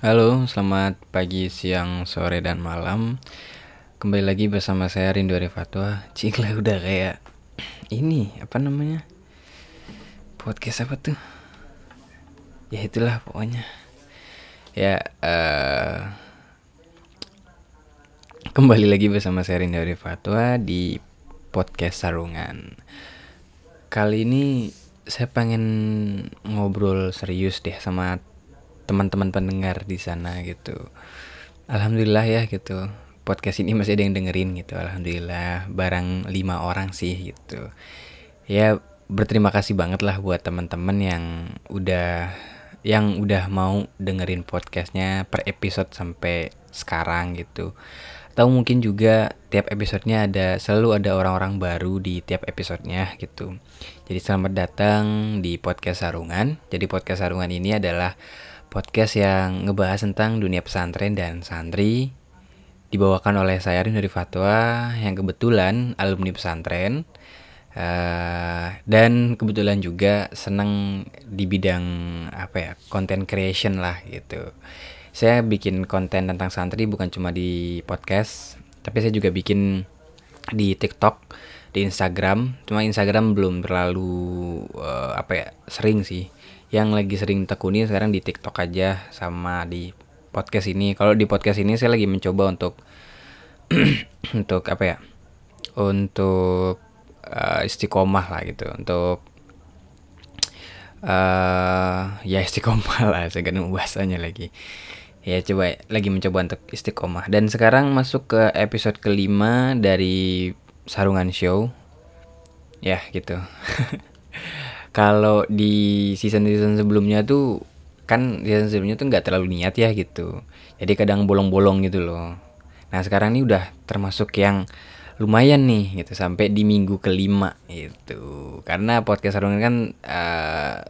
Halo, selamat pagi, siang, sore, dan malam. Kembali lagi bersama saya Rindu Arif Fatwa. Cik lah udah kayak ini apa namanya? Podcast apa tuh? Ya itulah pokoknya. Ya eh kembali lagi bersama saya Rindu Arif Fatwa di podcast Sarungan. Kali ini saya pengen ngobrol serius deh sama teman-teman pendengar di sana gitu. Alhamdulillah ya gitu. Podcast ini masih ada yang dengerin gitu. Alhamdulillah barang lima orang sih gitu. Ya berterima kasih banget lah buat teman-teman yang udah yang udah mau dengerin podcastnya per episode sampai sekarang gitu. Atau mungkin juga tiap episodenya ada selalu ada orang-orang baru di tiap episodenya gitu. Jadi selamat datang di podcast Sarungan. Jadi podcast Sarungan ini adalah podcast yang ngebahas tentang dunia pesantren dan santri dibawakan oleh saya Rin dari Fatwa yang kebetulan alumni pesantren uh, dan kebetulan juga senang di bidang apa ya content creation lah gitu. Saya bikin konten tentang santri bukan cuma di podcast tapi saya juga bikin di TikTok di Instagram. Cuma Instagram belum terlalu uh, apa ya sering sih yang lagi sering tekuni sekarang di TikTok aja sama di podcast ini. Kalau di podcast ini saya lagi mencoba untuk untuk apa ya? Untuk uh, istiqomah lah gitu. Untuk uh, ya istiqomah lah saya kan bahasanya lagi. Ya coba lagi mencoba untuk istiqomah dan sekarang masuk ke episode kelima dari Sarungan Show. Ya gitu. kalau di season-season sebelumnya tuh kan season sebelumnya tuh nggak terlalu niat ya gitu. Jadi kadang bolong-bolong gitu loh. Nah sekarang ini udah termasuk yang lumayan nih gitu sampai di minggu kelima itu karena podcast sarungan kan uh,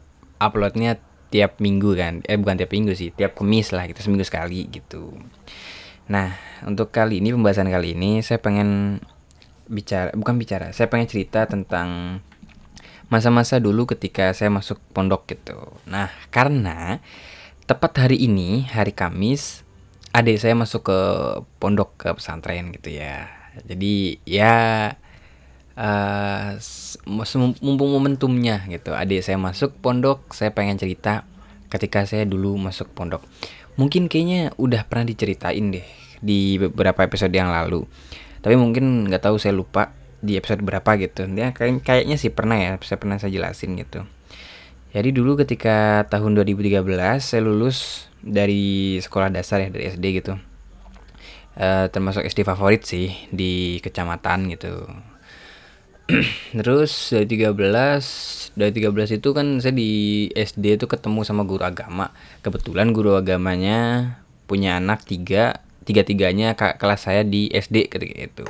uploadnya tiap minggu kan. Eh bukan tiap minggu sih tiap kemis lah gitu seminggu sekali gitu. Nah untuk kali ini pembahasan kali ini saya pengen bicara bukan bicara saya pengen cerita tentang masa-masa dulu ketika saya masuk pondok gitu. Nah, karena tepat hari ini, hari Kamis, adik saya masuk ke pondok ke pesantren gitu ya. Jadi ya uh, mumpung momentumnya gitu. Adik saya masuk pondok, saya pengen cerita ketika saya dulu masuk pondok. Mungkin kayaknya udah pernah diceritain deh di beberapa episode yang lalu. Tapi mungkin nggak tahu saya lupa di episode berapa gitu. Dia kayak kayaknya sih pernah ya saya pernah saya jelasin gitu. Jadi dulu ketika tahun 2013 saya lulus dari sekolah dasar ya dari SD gitu. Uh, termasuk SD favorit sih di kecamatan gitu. Terus dari 13 dari 13 itu kan saya di SD itu ketemu sama guru agama. Kebetulan guru agamanya punya anak tiga tiga tiganya kelas saya di SD ketika itu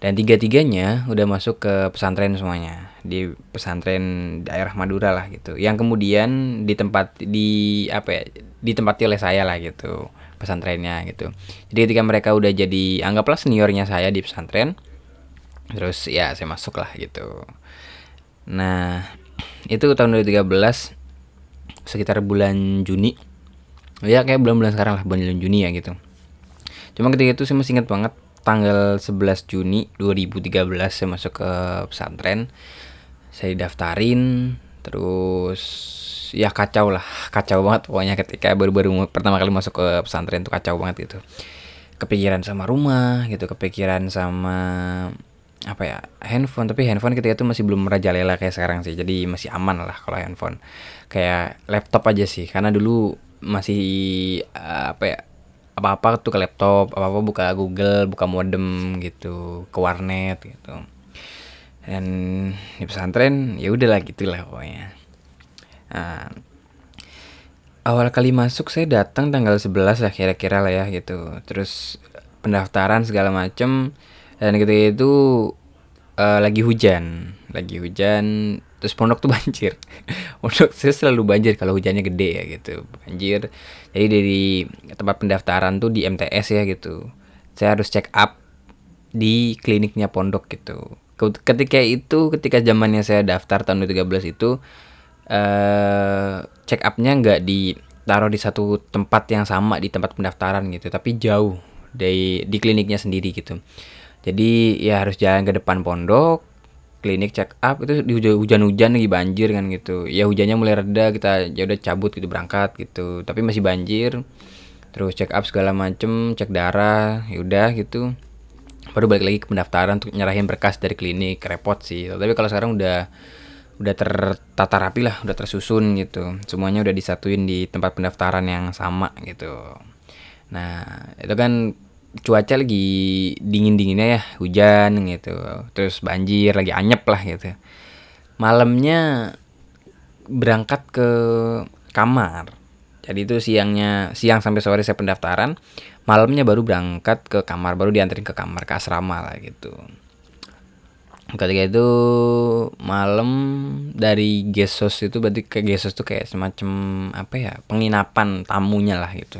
dan tiga-tiganya udah masuk ke pesantren semuanya. Di pesantren daerah Madura lah gitu. Yang kemudian di tempat di apa ya ditempati oleh saya lah gitu pesantrennya gitu. Jadi ketika mereka udah jadi anggaplah seniornya saya di pesantren terus ya saya masuk lah gitu. Nah itu tahun 2013 sekitar bulan Juni. Ya kayak bulan-bulan sekarang lah bulan Juni ya gitu. Cuma ketika itu saya masih ingat banget tanggal 11 Juni 2013 saya masuk ke pesantren. Saya daftarin terus ya kacau lah kacau banget pokoknya ketika baru-baru pertama kali masuk ke pesantren tuh kacau banget gitu. Kepikiran sama rumah gitu kepikiran sama apa ya handphone. Tapi handphone ketika itu masih belum merajalela kayak sekarang sih jadi masih aman lah kalau handphone. Kayak laptop aja sih karena dulu masih uh, apa ya apa-apa tuh ke laptop apa-apa buka Google buka modem gitu ke warnet gitu. Dan di pesantren ya udahlah gitulah pokoknya. Nah, awal kali masuk saya datang tanggal 11 lah kira-kira lah ya gitu. Terus pendaftaran segala macem. Dan ketika itu uh, lagi hujan lagi hujan terus pondok tuh banjir. Pondok saya selalu banjir kalau hujannya gede ya gitu. Banjir. Jadi dari tempat pendaftaran tuh di MTS ya gitu. Saya harus check up di kliniknya pondok gitu. Ketika itu ketika zamannya saya daftar tahun 2013 itu uh, check upnya nggak di taruh di satu tempat yang sama di tempat pendaftaran gitu. Tapi jauh dari di kliniknya sendiri gitu. Jadi ya harus jalan ke depan pondok klinik check up itu di hujan-hujan lagi banjir kan gitu. Ya hujannya mulai reda kita ya udah cabut gitu berangkat gitu. Tapi masih banjir terus check up segala macem cek darah ya udah gitu. Baru balik lagi ke pendaftaran untuk nyerahin berkas dari klinik repot sih. Tapi kalau sekarang udah udah tertata rapi lah udah tersusun gitu. Semuanya udah disatuin di tempat pendaftaran yang sama gitu. Nah itu kan cuaca lagi dingin dinginnya ya hujan gitu. Terus banjir lagi anyep lah gitu. Malamnya berangkat ke kamar. Jadi itu siangnya siang sampai sore saya pendaftaran. Malamnya baru berangkat ke kamar baru dianterin ke kamar ke asrama lah gitu. Ketika itu malam dari Gesos itu berarti ke Gesos tuh kayak semacam apa ya penginapan tamunya lah gitu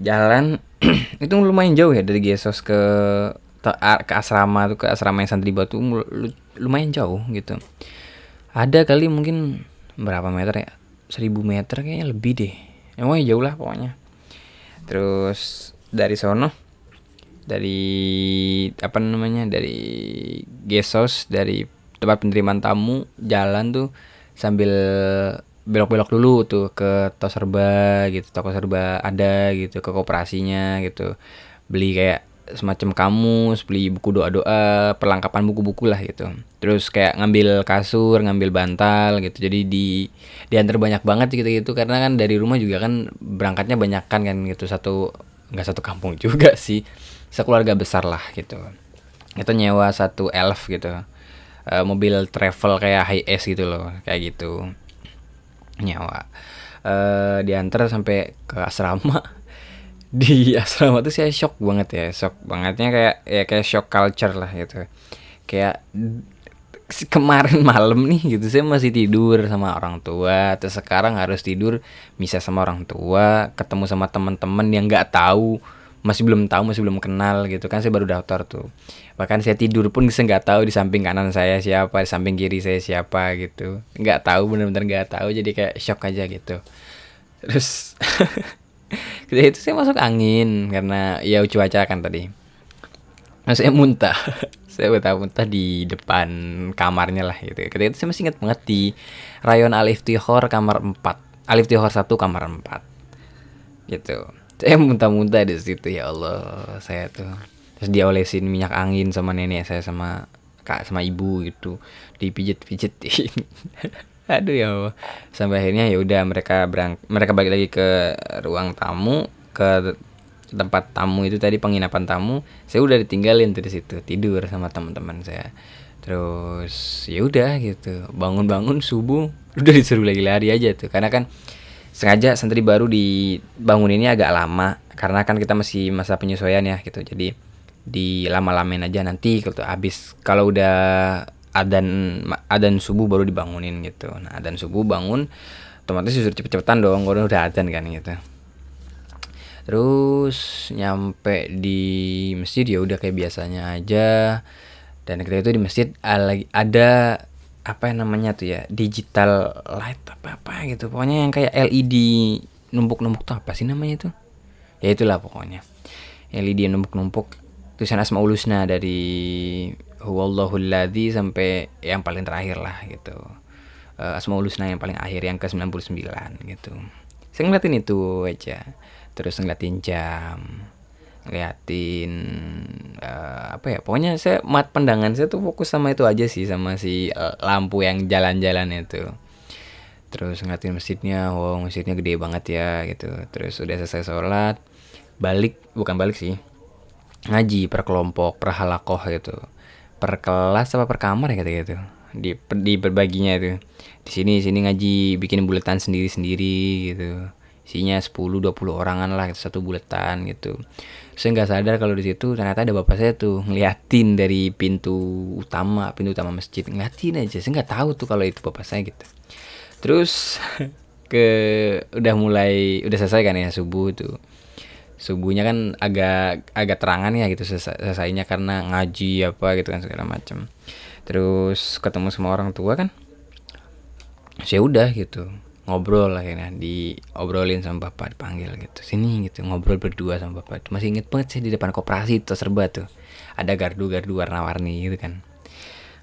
jalan itu lumayan jauh ya dari Gesos ke ke asrama tuh ke asrama yang santri batu lumayan jauh gitu. Ada kali mungkin berapa meter ya seribu meter kayaknya lebih deh. Emang jauh lah pokoknya. Terus dari sono dari apa namanya dari Gesos dari tempat penerimaan tamu jalan tuh sambil belok-belok dulu tuh ke toko serba gitu toko serba ada gitu ke kooperasinya gitu. Beli kayak semacam kamus beli buku doa-doa perlengkapan buku-buku lah gitu. Terus kayak ngambil kasur ngambil bantal gitu. Jadi di diantar banyak banget gitu gitu karena kan dari rumah juga kan berangkatnya banyak kan kan gitu. Satu nggak satu kampung juga sih. Sekeluarga besar lah gitu. Itu nyewa satu elf gitu. Uh, mobil travel kayak high s gitu loh kayak gitu nyawa. Uh, diantar sampai ke asrama. Di asrama tuh saya shock banget ya shock bangetnya kayak ya kayak shock culture lah gitu. Kayak kemarin malam nih gitu saya masih tidur sama orang tua terus sekarang harus tidur bisa sama orang tua ketemu sama teman-teman yang nggak tahu masih belum tahu masih belum kenal gitu kan saya baru daftar tuh. Bahkan saya tidur pun saya nggak tahu di samping kanan saya siapa di samping kiri saya siapa gitu. Nggak tahu benar-benar nggak tahu jadi kayak shock aja gitu. Terus ketika itu saya masuk angin karena ya cuaca kan tadi. Nah, saya muntah. Saya muntah-muntah di depan kamarnya lah gitu. Ketika itu saya masih ingat banget di rayon Alif Tihor kamar 4 Alif Tihor 1 kamar 4 gitu saya muntah-muntah di situ ya Allah. Saya tuh terus dia olesin minyak angin sama nenek saya sama kak sama ibu gitu. Dipijet-pijetin aduh ya Allah. sampai akhirnya ya udah mereka berang mereka balik lagi ke ruang tamu ke tempat tamu itu tadi penginapan tamu. Saya udah ditinggalin tuh di situ tidur sama teman-teman saya. Terus ya udah gitu. Bangun-bangun subuh udah disuruh lagi lari aja tuh. Karena kan sengaja santri baru dibangun ini agak lama karena kan kita masih masa penyesuaian ya gitu. Jadi di lama-lamain aja nanti kalau habis kalau udah adan adan subuh baru dibangunin gitu. Nah adan subuh bangun otomatis disuruh cepet-cepetan dong kalau udah adan kan gitu. Terus nyampe di masjid ya udah kayak biasanya aja. Dan ketika itu di masjid ada apa yang namanya tuh ya digital light apa apa gitu. Pokoknya yang kayak LED numpuk-numpuk tuh apa sih namanya tuh? Ya itulah pokoknya. LED numpuk-numpuk. Tulisan asma ulusna dari huwallahul ladzi sampai yang paling terakhir lah gitu. Uh, asma ulusna yang paling akhir yang ke 99 gitu. Saya ngeliatin itu aja. Terus ngeliatin jam ngeliatin uh, apa ya pokoknya saya mat pandangan saya tuh fokus sama itu aja sih sama si uh, lampu yang jalan-jalan itu. Terus ngeliatin masjidnya wow masjidnya gede banget ya gitu. Terus udah selesai sholat balik bukan balik sih ngaji per kelompok per halakoh gitu. Per kelas apa per kamar ya kata gitu di di berbaginya itu. Di sini sini ngaji bikin buletan sendiri sendiri gitu. Isinya 10 20 orangan lah gitu, satu buletan gitu saya nggak sadar kalau di situ ternyata ada bapak saya tuh ngeliatin dari pintu utama pintu utama masjid. Ngeliatin aja saya nggak tahu tuh kalau itu bapak saya gitu. Terus ke udah mulai udah selesai kan ya subuh tuh. Subuhnya kan agak agak terangan ya gitu selesai, selesainya karena ngaji apa gitu kan segala macam terus ketemu sama orang tua kan saya udah gitu ngobrol lah ya diobrolin sama bapak dipanggil gitu. Sini gitu ngobrol berdua sama bapak masih inget banget sih di depan koperasi itu serba tuh. Ada gardu-gardu warna-warni gitu kan.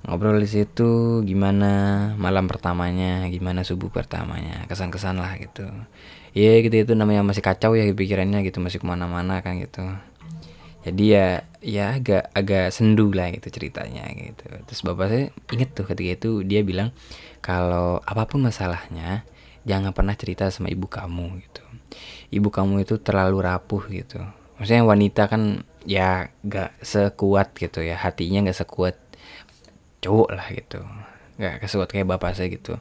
Ngobrol di situ gimana malam pertamanya gimana subuh pertamanya kesan-kesan lah gitu. Ya gitu itu namanya masih kacau ya pikirannya gitu masih ke mana-mana kan gitu. Jadi ya ya agak agak sendu lah gitu ceritanya gitu. Terus bapak saya inget tuh ketika itu dia bilang kalau apa pun masalahnya jangan pernah cerita sama ibu kamu gitu. Ibu kamu itu terlalu rapuh gitu. Maksudnya wanita kan ya gak sekuat gitu ya. Hatinya gak sekuat cowok lah gitu. Gak sekuat kayak bapak saya gitu.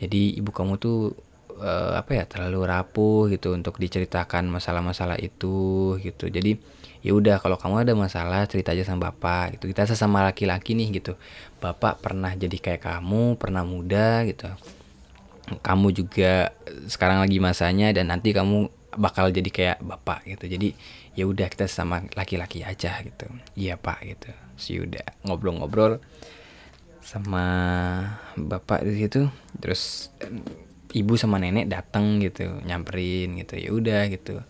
Jadi ibu kamu tuh uh, apa ya terlalu rapuh gitu untuk diceritakan masalah-masalah itu gitu. Jadi ya udah kalau kamu ada masalah cerita aja sama bapak gitu. Kita sesama laki-laki nih gitu. Bapak pernah jadi kayak kamu pernah muda gitu kamu juga sekarang lagi masanya dan nanti kamu bakal jadi kayak bapak gitu. Jadi ya udah kita sama laki-laki aja gitu. Iya pak gitu. Sih udah ngobrol-ngobrol sama bapak di situ. Terus ibu sama nenek datang gitu nyamperin gitu. Ya udah gitu.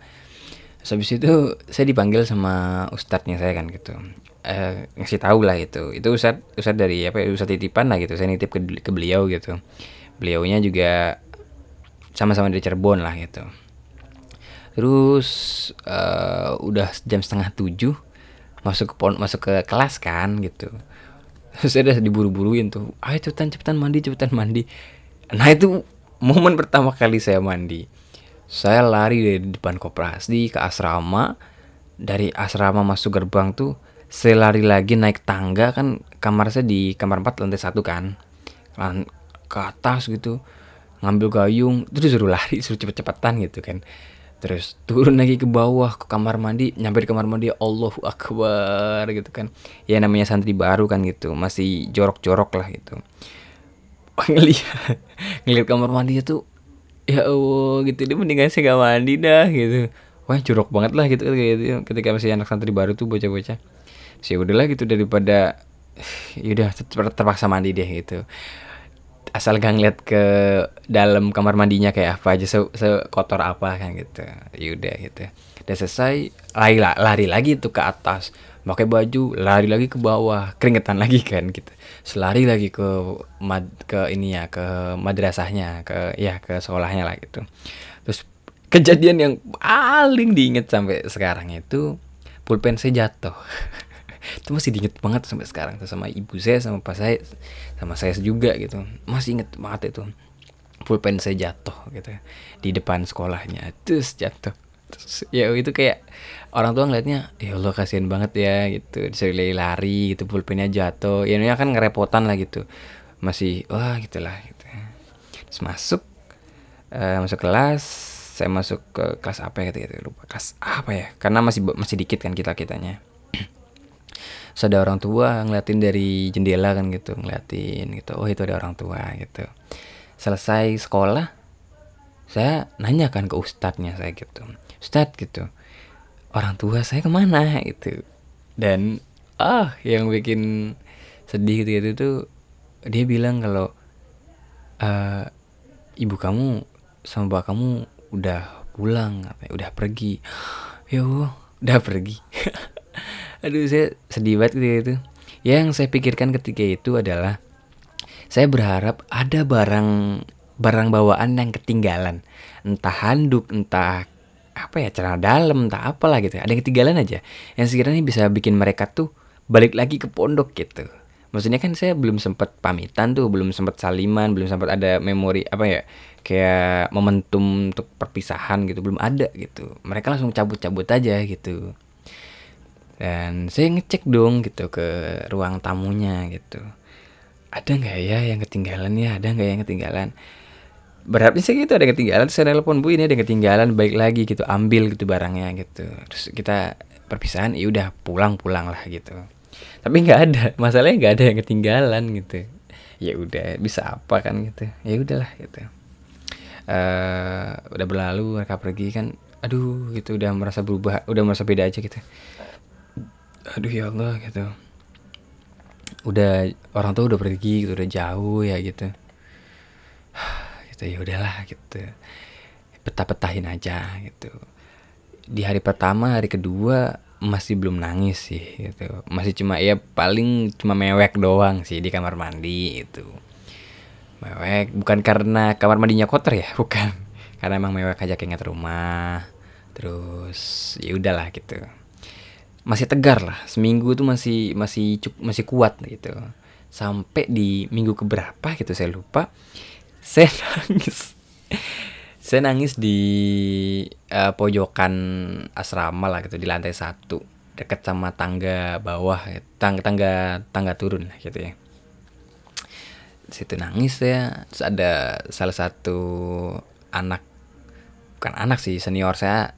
Terus habis itu saya dipanggil sama ustadznya saya kan gitu. Eh, ngasih tahu lah gitu itu ustadz ustadz dari apa ya ustadz titipan lah gitu. Saya nitip ke, ke beliau gitu beliaunya juga sama-sama dari Cirebon lah gitu. Terus uh, udah jam setengah tujuh masuk ke masuk ke kelas kan gitu. Saya udah diburu-buruin tuh ayo cepetan cepetan mandi cepetan mandi. Nah itu momen pertama kali saya mandi. Saya lari dari depan koperasi ke asrama. Dari asrama masuk gerbang tuh saya lari lagi naik tangga kan kamar saya di kamar 4 lantai satu kan ke atas gitu ngambil gayung terus suruh lari suruh cepet-cepetan gitu kan. Terus turun lagi ke bawah ke kamar mandi nyampe di kamar mandi Allahu Akbar gitu kan. Ya namanya santri baru kan gitu masih jorok-jorok lah gitu. Ngeliat ngeliat kamar mandi tuh ya Allah gitu. Dia mendingan sih gak mandi dah gitu. Wah jorok banget lah gitu gitu ketika masih anak santri baru tuh bocah-bocah. Sih udahlah gitu daripada yaudah terpaksa mandi deh gitu asal gak ngeliat ke dalam kamar mandinya kayak apa aja se, kotor apa kan gitu. Yaudah gitu. Udah selesai lari lari lagi tuh ke atas. Pakai baju lari lagi ke bawah. Keringetan lagi kan gitu. Selari lagi ke mad ke ini ya ke madrasahnya ke ya ke sekolahnya lah gitu. Terus kejadian yang paling diinget sampai sekarang itu pulpen saya jatuh. Itu masih diinget banget sampai sekarang tuh sama ibu saya sama pas saya sama saya juga gitu. Masih inget banget itu pulpen saya jatuh gitu di depan sekolahnya. Terus jatuh. Terus ya itu kayak orang tua ngeliatnya ya Allah kasihan banget ya gitu. Disuruh lari gitu pulpennya jatuh. Ya ini kan ngerepotan lah gitu. Masih wah gitulah gitu terus masuk uh, masuk kelas saya masuk ke kelas apa ya gitu, gitu lupa. Kelas apa ya? Karena masih masih dikit kan kita kitanya Terus ada orang tua ngeliatin dari jendela kan gitu ngeliatin gitu oh itu ada orang tua gitu. Selesai sekolah saya nanya kan ke ustadznya saya gitu ustadz gitu orang tua saya ke mana? gitu. Dan ah yang bikin sedih gitu, gitu tuh dia bilang kalau uh, ibu kamu sama bapak kamu udah pulang apa ya, udah pergi. Ya udah pergi aduh saya sedih banget gitu, gitu yang saya pikirkan ketika itu adalah saya berharap ada barang barang bawaan yang ketinggalan. Entah handuk entah apa ya celana dalam entah apalah gitu. Ada yang ketinggalan aja. Yang sekiranya bisa bikin mereka tuh balik lagi ke pondok gitu. Maksudnya kan saya belum sempat pamitan tuh belum sempat saliman belum sempat ada memori apa ya kayak momentum untuk perpisahan gitu. Belum ada gitu. Mereka langsung cabut-cabut aja gitu dan saya ngecek dong gitu ke ruang tamunya gitu. Ada nggak ya yang ketinggalan ya? Ada nggak yang ketinggalan? Berarti sih gitu ada yang ketinggalan. Saya telepon bu ini ada yang ketinggalan baik lagi gitu. Ambil gitu barangnya gitu. Terus kita perpisahan ya udah pulang pulang lah gitu. Tapi nggak ada. Masalahnya nggak ada yang ketinggalan gitu. Ya udah bisa apa kan gitu. Ya udahlah gitu. Uh, udah berlalu mereka pergi kan aduh gitu. Udah merasa berubah udah merasa beda aja gitu aduh ya Allah gitu. Udah orang tua udah pergi gitu udah jauh ya gitu. Gitu ya udahlah gitu. Petah-petahin aja gitu. Di hari pertama hari kedua masih belum nangis sih gitu. Masih cuma ya paling cuma mewek doang sih di kamar mandi itu mewek bukan karena kamar mandinya kotor ya bukan. Karena emang mewek aja keinget rumah. Terus ya udahlah gitu masih tegar lah. Seminggu tuh masih masih masih kuat gitu. Sampai di minggu keberapa gitu saya lupa. Saya nangis. Saya nangis di uh, pojokan asrama lah gitu di lantai satu. Dekat sama tangga bawah tangga tangga tangga turun gitu ya. Situ nangis ya Terus ada salah satu anak bukan anak sih senior saya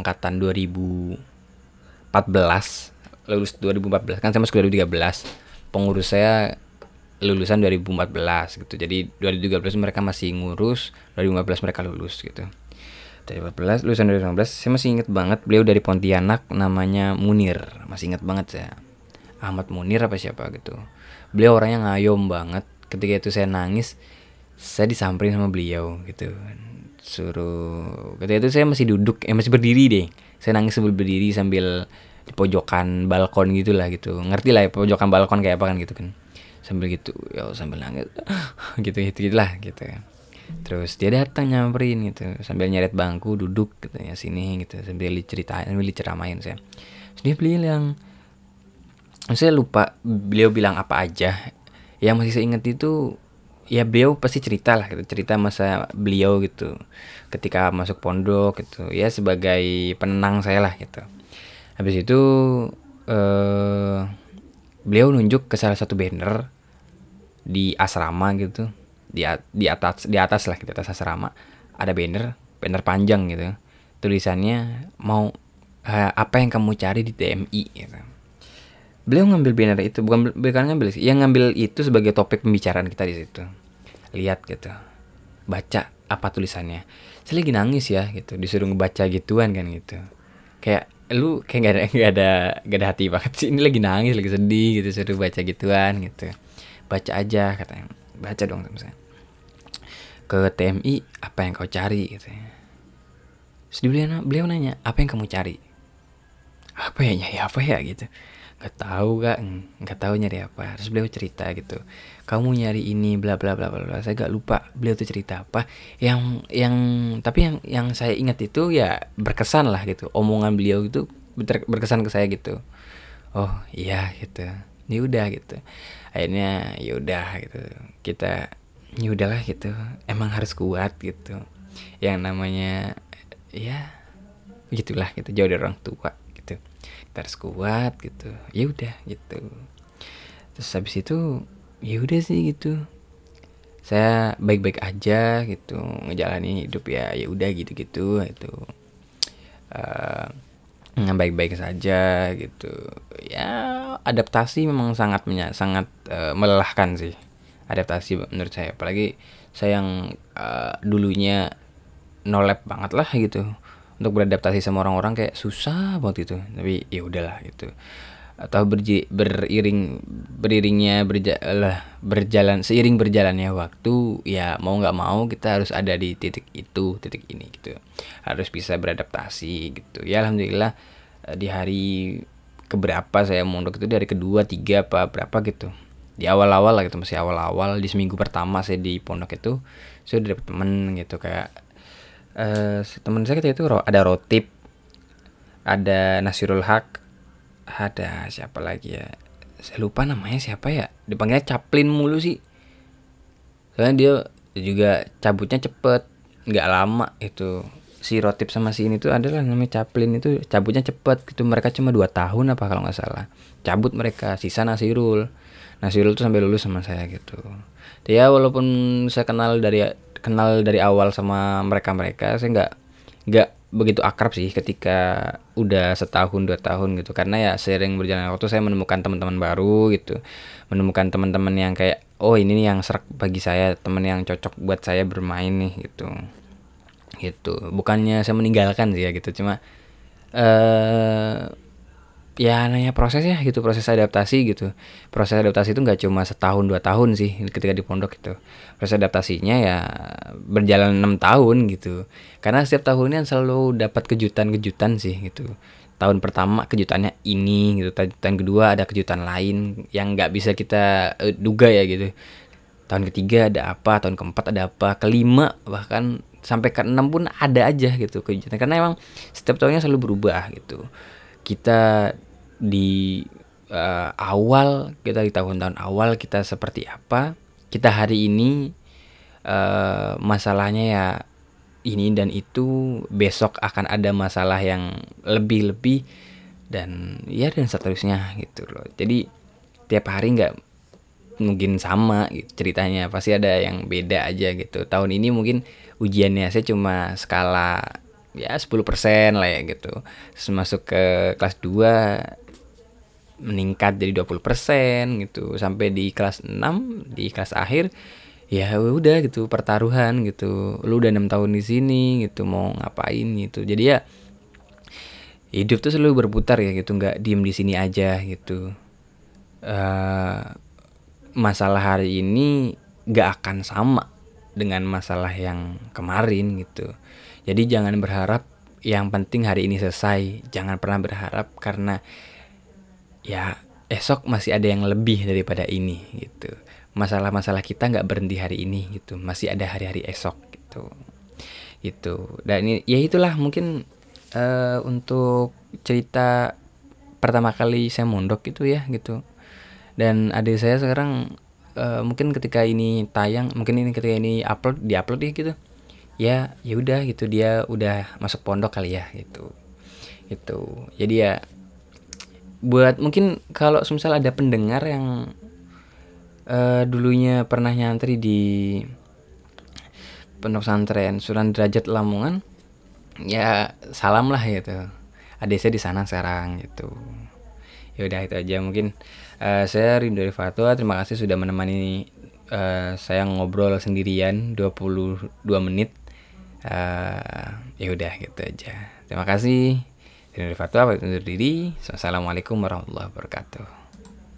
angkatan 2014 lulus 2014 kan saya masuk 2013 pengurus saya lulusan 2014 gitu. Jadi 2013 mereka masih ngurus, 2015 mereka lulus gitu. 2014 lulusan 2015 saya masih inget banget beliau dari Pontianak namanya Munir. Masih inget banget saya. Ahmad Munir apa siapa gitu. Beliau orangnya ngayom banget. Ketika itu saya nangis saya disamperin sama beliau gitu. Suruh ketika itu saya masih duduk eh masih berdiri deh saya nangis sambil berdiri sambil di pojokan balkon gitulah gitu. Ngerti lah ya pojokan balkon kayak apa kan gitu kan. Sambil gitu ya sambil nangis. Gitu gitu gitulah gitu ya terus dia datang nyamperin gitu sambil nyeret bangku duduk gitu ya sini gitu sambil diceritain sambil diceramain saya. Terus dia bilang saya lupa beliau bilang apa aja. Yang masih saya ingat itu ya beliau pasti cerita lah gitu cerita masa beliau gitu ketika masuk pondok gitu ya sebagai penenang saya lah gitu. Habis itu eh beliau nunjuk ke salah satu banner di asrama gitu di di atas di atas lah gitu atas asrama. Ada banner banner panjang gitu. Tulisannya mau uh, apa yang kamu cari di TMI gitu. Beliau ngambil banner itu bukan bukan ngambil sih yang ngambil itu sebagai topik pembicaraan kita di situ lihat gitu. Baca apa tulisannya. Saya lagi nangis ya gitu. Disuruh ngebaca gituan kan gitu. Kayak lu kayak gak ada gak ada gak ada hati banget sih. Ini lagi nangis lagi sedih gitu. Suruh baca gituan gitu. Baca aja katanya. Baca dong sama saya. Ke TMI apa yang kau cari? gitu Terus beliau, beliau nanya apa yang kamu cari? Apa ya nyari apa ya gitu nggak tahu gak nggak tahu nyari apa. Terus beliau cerita gitu. Kamu nyari ini bla bla bla bla saya gak lupa beliau tuh cerita apa. Yang yang tapi yang yang saya ingat itu ya berkesan lah gitu. Omongan beliau itu berkesan ke saya gitu. Oh iya gitu. Ini ya udah gitu. Akhirnya ya udah gitu. Kita ya udahlah gitu. Emang harus kuat gitu. Yang namanya ya gitulah gitu. Jauh dari orang tua harus kuat gitu. Ya udah gitu. Terus habis itu ya udah sih gitu. Saya baik-baik aja gitu. Ngejalani hidup ya ya udah gitu-gitu itu. Uh, baik-baik saja gitu. Ya adaptasi memang sangat sangat uh, melelahkan sih. Adaptasi menurut saya. Apalagi saya yang uh, dulunya nolep banget lah gitu untuk beradaptasi sama orang-orang kayak susah banget itu. Tapi ya udahlah gitu. Atau berji, beriring beriringnya berjalan berjalan seiring berjalannya waktu ya mau nggak mau kita harus ada di titik itu titik ini gitu. Harus bisa beradaptasi gitu. Ya alhamdulillah eh, di hari keberapa saya mondok itu dari kedua tiga apa berapa gitu. Di awal-awal lah gitu masih awal-awal. Di seminggu pertama saya di pondok itu saya udah dapet temen gitu kayak uh, teman saya ketika itu ada Rotip ada Nasirul Haq ada siapa lagi ya? Saya lupa namanya siapa ya? Dipanggilnya Chaplin mulu sih. Soalnya dia juga cabutnya cepet nggak lama itu si Rotip sama si ini tuh adalah namanya Chaplin itu cabutnya cepet gitu. Mereka cuma dua tahun apa kalau nggak salah. Cabut mereka sisa Nasirul. Nasirul tuh sampai lulus sama saya gitu. Dia walaupun saya kenal dari kenal dari awal sama mereka-mereka saya nggak nggak begitu akrab sih ketika udah setahun dua tahun gitu. Karena ya sering berjalan waktu saya menemukan teman-teman baru gitu. Menemukan teman-teman yang kayak oh ini nih yang serak bagi saya teman yang cocok buat saya bermain nih gitu. Gitu. Bukannya saya meninggalkan sih ya gitu. Cuma uh, ya nanya proses ya gitu proses adaptasi gitu. Proses adaptasi itu nggak cuma setahun dua tahun sih ketika di pondok itu. Proses adaptasinya ya berjalan enam tahun gitu. Karena setiap tahunnya selalu dapat kejutan-kejutan sih gitu. Tahun pertama kejutannya ini gitu tahun kedua ada kejutan lain yang nggak bisa kita uh, duga ya gitu. Tahun ketiga ada apa tahun keempat ada apa kelima bahkan sampai ke enam pun ada aja gitu kejutan. Karena emang setiap tahunnya selalu berubah gitu kita di uh, awal kita di tahun-tahun awal kita seperti apa kita hari ini uh, masalahnya ya ini dan itu besok akan ada masalah yang lebih-lebih dan ya dan seterusnya gitu loh. Jadi tiap hari nggak mungkin sama gitu ceritanya pasti ada yang beda aja gitu. Tahun ini mungkin ujiannya saya cuma skala ya 10% lah ya gitu. Terus masuk ke kelas 2 meningkat jadi 20% gitu. Sampai di kelas 6 di kelas akhir ya udah gitu pertaruhan gitu. Lu udah enam tahun di sini gitu mau ngapain gitu. Jadi ya hidup tuh selalu berputar ya gitu. Nggak diem di sini aja gitu. Uh, masalah hari ini nggak akan sama dengan masalah yang kemarin gitu jadi jangan berharap yang penting hari ini selesai. Jangan pernah berharap karena ya esok masih ada yang lebih daripada ini gitu. Masalah-masalah kita nggak berhenti hari ini gitu. Masih ada hari-hari esok gitu. Gitu. Dan ini ya itulah mungkin uh, untuk cerita pertama kali saya mondok gitu ya gitu. Dan adik saya sekarang uh, mungkin ketika ini tayang mungkin ini ketika ini upload di upload ya gitu ya ya udah gitu dia udah masuk pondok kali ya gitu. Itu jadi ya buat mungkin kalau misal ada pendengar yang uh, dulunya pernah nyantri di pondok pesantren Sunan Derajat Lamongan ya salam lah gitu. Adik saya di sana sekarang gitu. Ya udah itu aja. Mungkin uh, saya Rindu Fatwa terima kasih sudah menemani uh, saya ngobrol sendirian 22 menit uh, ya udah gitu aja. Terima kasih. Rindu Fatwa undur diri. Assalamualaikum warahmatullahi wabarakatuh